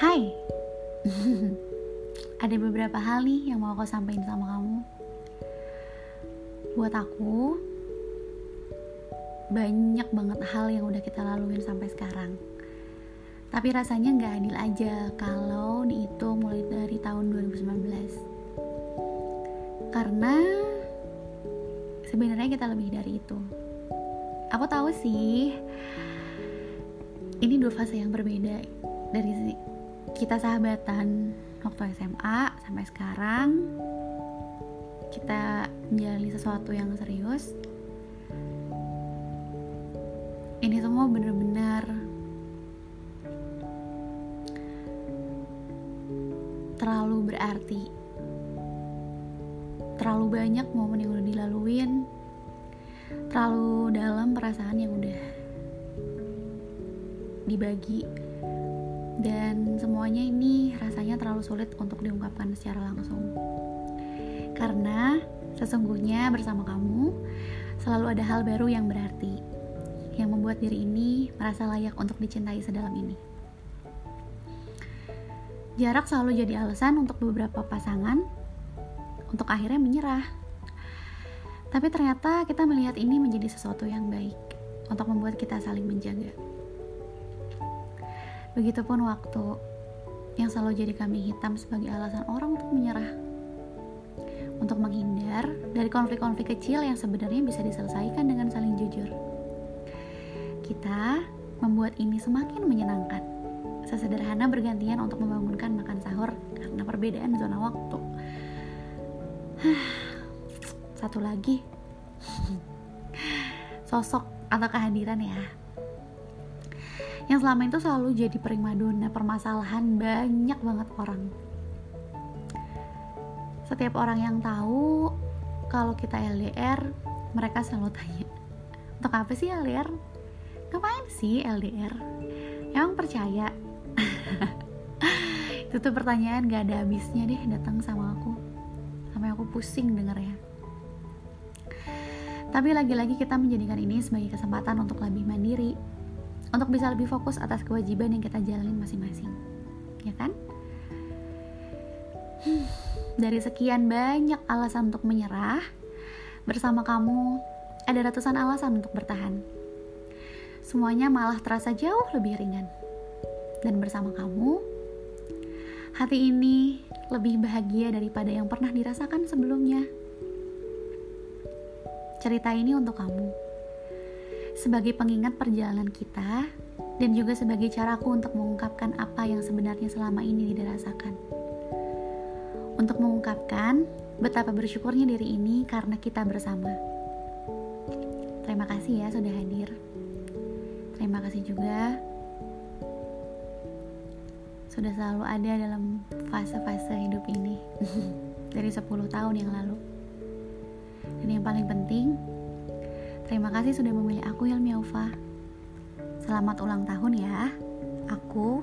Hai. Ada beberapa hal nih yang mau aku sampaikan sama kamu. Buat aku Banyak banget hal yang udah kita laluin sampai sekarang. Tapi rasanya gak adil aja Kalau itu mulai dari tahun 2019 Karena Sebenarnya kita lebih dari itu. Aku tahu sih Ini dua fase yang berbeda Dari kita sahabatan waktu SMA sampai sekarang kita menjalani sesuatu yang serius ini semua benar-benar terlalu berarti. Terlalu banyak momen yang udah dilaluin terlalu dalam perasaan yang udah dibagi dan semuanya ini rasanya terlalu sulit untuk diungkapkan secara langsung. Karena sesungguhnya bersama kamu selalu ada hal baru yang berarti yang membuat diri ini merasa layak untuk dicintai sedalam ini. Jarak selalu jadi alasan untuk beberapa pasangan untuk akhirnya menyerah. Tapi ternyata kita melihat ini menjadi sesuatu yang baik untuk membuat kita saling menjaga. Begitupun waktu yang selalu jadi kami hitam sebagai alasan orang untuk menyerah. Untuk menghindar dari konflik-konflik kecil yang sebenarnya bisa diselesaikan dengan saling jujur. Kita membuat ini semakin menyenangkan. Sesederhana bergantian untuk membangunkan makan sahur karena perbedaan zona waktu. Satu lagi, sosok atau kehadiran ya yang selama itu selalu jadi primadona permasalahan banyak banget orang. Setiap orang yang tahu kalau kita LDR mereka selalu tanya untuk apa sih LDR ngapain sih LDR emang percaya? Itu tuh pertanyaan gak ada habisnya deh datang sama aku. Sampai aku pusing dengernya. Tapi lagi-lagi kita menjadikan ini sebagai kesempatan untuk lebih mandiri untuk bisa lebih fokus atas kewajiban yang kita jalanin masing-masing. Ya kan? Dari sekian banyak alasan untuk menyerah bersama kamu ada ratusan alasan untuk bertahan. Semuanya malah terasa jauh lebih ringan. Dan bersama kamu hati ini lebih bahagia daripada yang pernah dirasakan sebelumnya. Cerita ini untuk kamu sebagai pengingat perjalanan kita dan juga sebagai caraku untuk mengungkapkan apa yang sebenarnya selama ini dirasakan. Untuk mengungkapkan betapa bersyukurnya diri ini karena kita bersama. Terima kasih ya sudah hadir. Terima kasih juga sudah selalu ada dalam fase-fase hidup ini dari 10 tahun yang lalu. Dan yang paling penting, Terima kasih sudah memilih aku Aufa. Selamat ulang tahun ya. Aku.